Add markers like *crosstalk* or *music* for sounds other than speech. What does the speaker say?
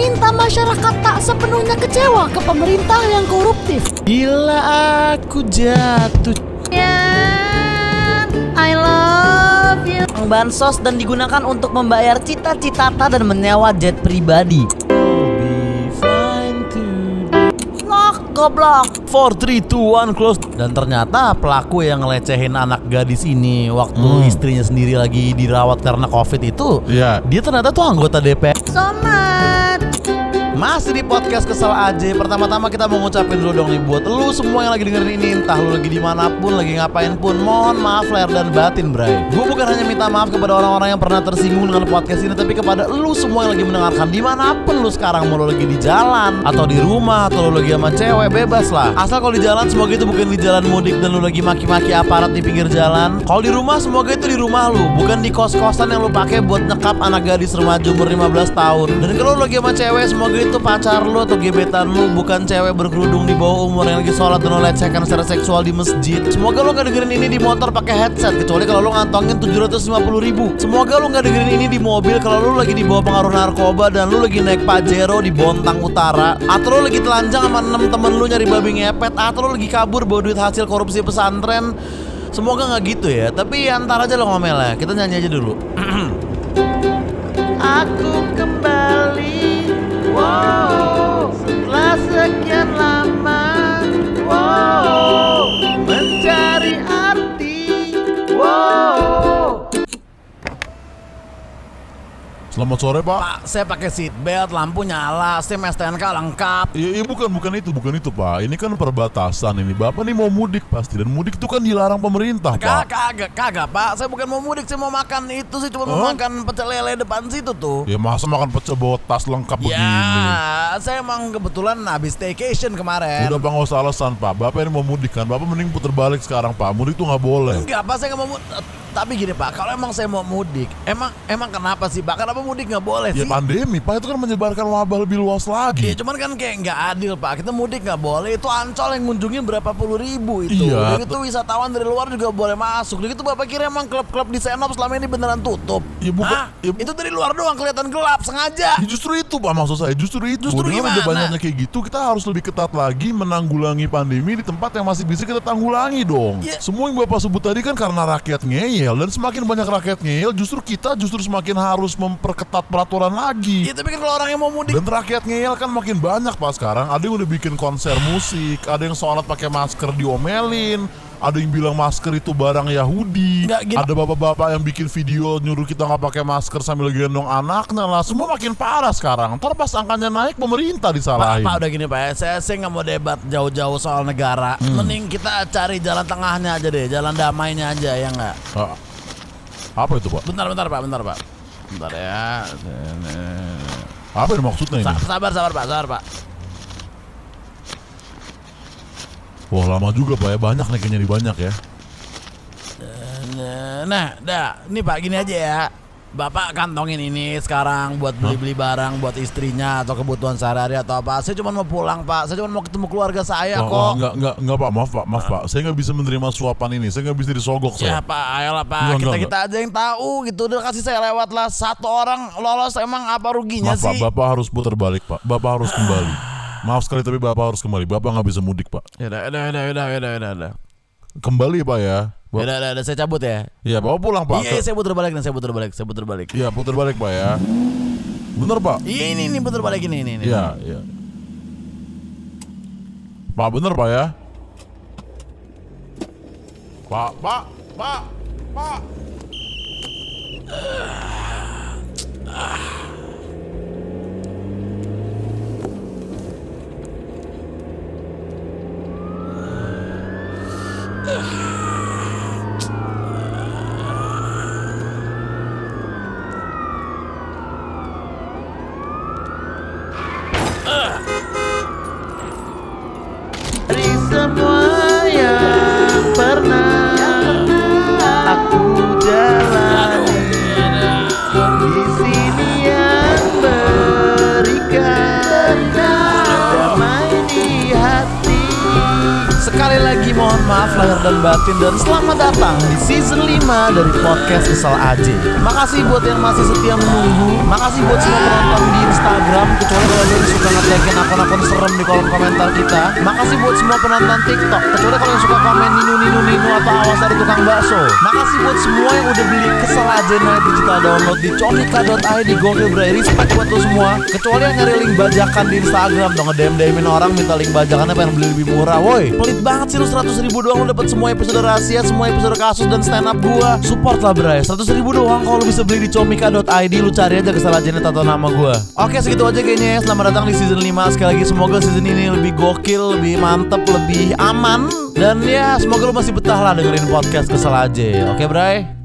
Bila masyarakat tak sepenuhnya kecewa ke pemerintah yang koruptif. Bila aku jatuh I love you. bansos dan digunakan untuk membayar cita-cita dan menyewa jet pribadi. goblok. 4, 3, 2, 1, close Dan ternyata pelaku yang ngelecehin anak gadis ini Waktu istrinya sendiri lagi dirawat karena covid itu Iya. Dia ternyata tuh anggota DPR Somat. Masih di podcast kesel aja. Pertama-tama kita mau ngucapin dulu dong nih Buat lu semua yang lagi dengerin ini Entah lu lagi di mana pun, lagi ngapain pun Mohon maaf lahir dan batin bray. Gue bukan hanya minta maaf kepada orang-orang yang pernah tersinggung dengan podcast ini Tapi kepada lu semua yang lagi mendengarkan Di mana pun lu sekarang Mau lu lagi di jalan Atau di rumah Atau lu lagi sama cewek Bebas lah. Asal kalau di jalan semoga itu bukan di jalan mudik Dan lu lagi maki-maki aparat di pinggir jalan. Kalau di rumah semoga itu di rumah lu Bukan di kos-kosan yang lu pakai buat nyekap anak gadis remaja umur 15 tahun. Dan kalau lu lagi sama cewek semoga itu pacar lu atau gebetan lu Bukan cewek berkerudung di bawah umur yang lagi sholat dan lecehkan secara seksual di masjid. Semoga lu gak dengerin ini di motor pakai headset Kecuali kalau lu ngantongin 750 ribu. Semoga lu gak dengerin ini di mobil kalau lu lagi di bawah pengaruh narkoba Dan lu lagi naik Pajero di Bontang Utara. Atau lu lagi telanjang sama 6 temen lu nyari babi ngepet Atau lu lagi kabur bawa duit hasil korupsi pesantren. Semoga nggak gitu ya. Tapi antar aja lo ngomel ya. Kita nyanyi aja dulu. *clears throat* Aku kembali Wow, classic yang lama. Selamat sore Pak. Pak, saya pakai seat belt, lampu nyala, SIM STNK lengkap Iya, iya, bukan bukan itu, bukan itu Pak. Ini kan perbatasan ini. Bapak nih mau mudik pasti dan mudik itu kan dilarang pemerintah Pak. kagak, kagak pak Saya bukan mau mudik, saya mau makan itu sih Cuma mau Hah? makan pecel lele depan situ tuh Ya masa makan pecel bawa tas lengkap begini. Ya, saya emang kebetulan habis staycation kemarin Udah Pak nggak usah alasan Pak. Bapak ini mau mudik kan. Bapak mending puter balik sekarang Pak. Mudik tuh nggak boleh. Enggak, Pak, saya nggak mau mudik. Tapi gini, Pak, kalau emang saya mau mudik, emang emang kenapa sih, Pak? Kenapa mudik nggak boleh Ya sih? pandemi Pak itu kan menyebarkan wabah lebih luas Iya, lagi. cuman kan kayak nggak adil, Pak. Kita mudik nggak boleh. Itu ancol yang ngunjungin berapa puluh ribu itu. Iya, Dan itu wisatawan dari luar juga boleh masuk. Dan itu Bapak kira emang klub-klub di Senop selama ini beneran tutup? Ya, bukan- Hah? ya- itu dari luar doang kelihatan gelap sengaja. Ya, justru itu Pak maksud saya justru itu Justru Dengan udah banyaknya kayak gitu kita harus lebih ketat lagi menanggulangi pandemi di tempat yang masih bisa kita tanggulangi dong Ya. Semua yang Bapak sebut tadi kan karena rakyat ngeyel Dan semakin banyak rakyat ngeyel justru kita justru semakin harus memperketat peraturan lagi Iya, tapi kan kalau orang yang mau mudik Dan rakyat ngeyel kan makin banyak Pak sekarang Ada yang udah bikin konser musik Ada yang sholat pakai masker diomelin ada yang bilang masker itu barang Yahudi Nggak, gini- Ada bapak-bapak yang bikin video nyuruh kita nggak pakai masker sambil gendong anaknya lah Semua makin parah sekarang Ntar pas angkanya naik pemerintah Pak, disalahin Pak udah gini Pak ya. Saya saya nggak mau debat jauh-jauh soal negara. Hmm. Mending kita cari jalan tengahnya aja deh, jalan damainya aja ya nggak. Ah, Apa itu Pak? Bentar, bentar Pak, bentar Pak. Bentar ya. Apa yang maksudnya ini? Sa- sabar, sabar Pak, sabar Pak. Wah lama juga Pak ya Banyak nih kayaknya di banyak ya Nah, dah, ini Pak gini aja ya. Bapak kantongin ini sekarang buat beli-beli barang buat istrinya atau kebutuhan sehari-hari atau apa. Saya cuma mau pulang Pak. Saya cuma mau ketemu keluarga saya Wah, kok. wah, enggak, enggak, enggak Pak, maaf Pak, maaf Pak Saya nggak bisa menerima suapan ini Saya nggak bisa disogok Ya saya Pak, ayolah Pak. Enggak, kita enggak, kita aja yang tahu gitu. Udah kasih saya lewat lah. Satu orang lolos emang apa ruginya Maaf Pak, sih? Bapak harus putar balik Pak Bapak harus kembali Maaf sekali tapi Bapak harus kembali Bapak nggak bisa mudik Pak Ya udah, udah, udah, udah, udah, udah, udah. Kembali Pak ya Ya udah, udah, saya cabut ya. Iya Bapak pulang Pak Iya, saya putar balik saya putar balik, saya putar balik. Iya putar balik Pak ya Bener Pak Iya, ini, ini putar balik ini, ini, ini. Iya iya Pak bener Pak ya Pak Pak Pak Pak Dari Yeah. *laughs* maaf lahir dan batin dan selamat datang di season 5 dari podcast Kesal Aja. Makasih buat yang masih setia menunggu. Makasih buat semua penonton di Instagram. Kecuali kalau yang suka ngetekin akun-akun serem di kolom komentar kita. Makasih buat semua penonton TikTok. Kecuali kalau yang suka komen ninu ninu ninu atau awas dari tukang bakso. Makasih buat semua yang udah beli Kesal Aja Night digital download di comika.id gokil bray respect buat lo semua. Kecuali yang nyari link bajakan di Instagram. Dong ngedem demin orang minta link bajakannya pengen beli lebih murah woi. Pelit banget sih lu 100 ribu doang lu dapet semua episode rahasia semua episode kasus dan stand up gua. Support lah bray. 100 ribu doang kalau bisa beli di comika.id lu cari aja kesalahan jenis atau nama gua. Oke segitu aja kayaknya ya. Selamat datang di season 5 sekali lagi semoga season ini lebih gokil lebih mantep lebih aman. Dan ya semoga lu masih betah lah dengerin podcast kesal aja oke bray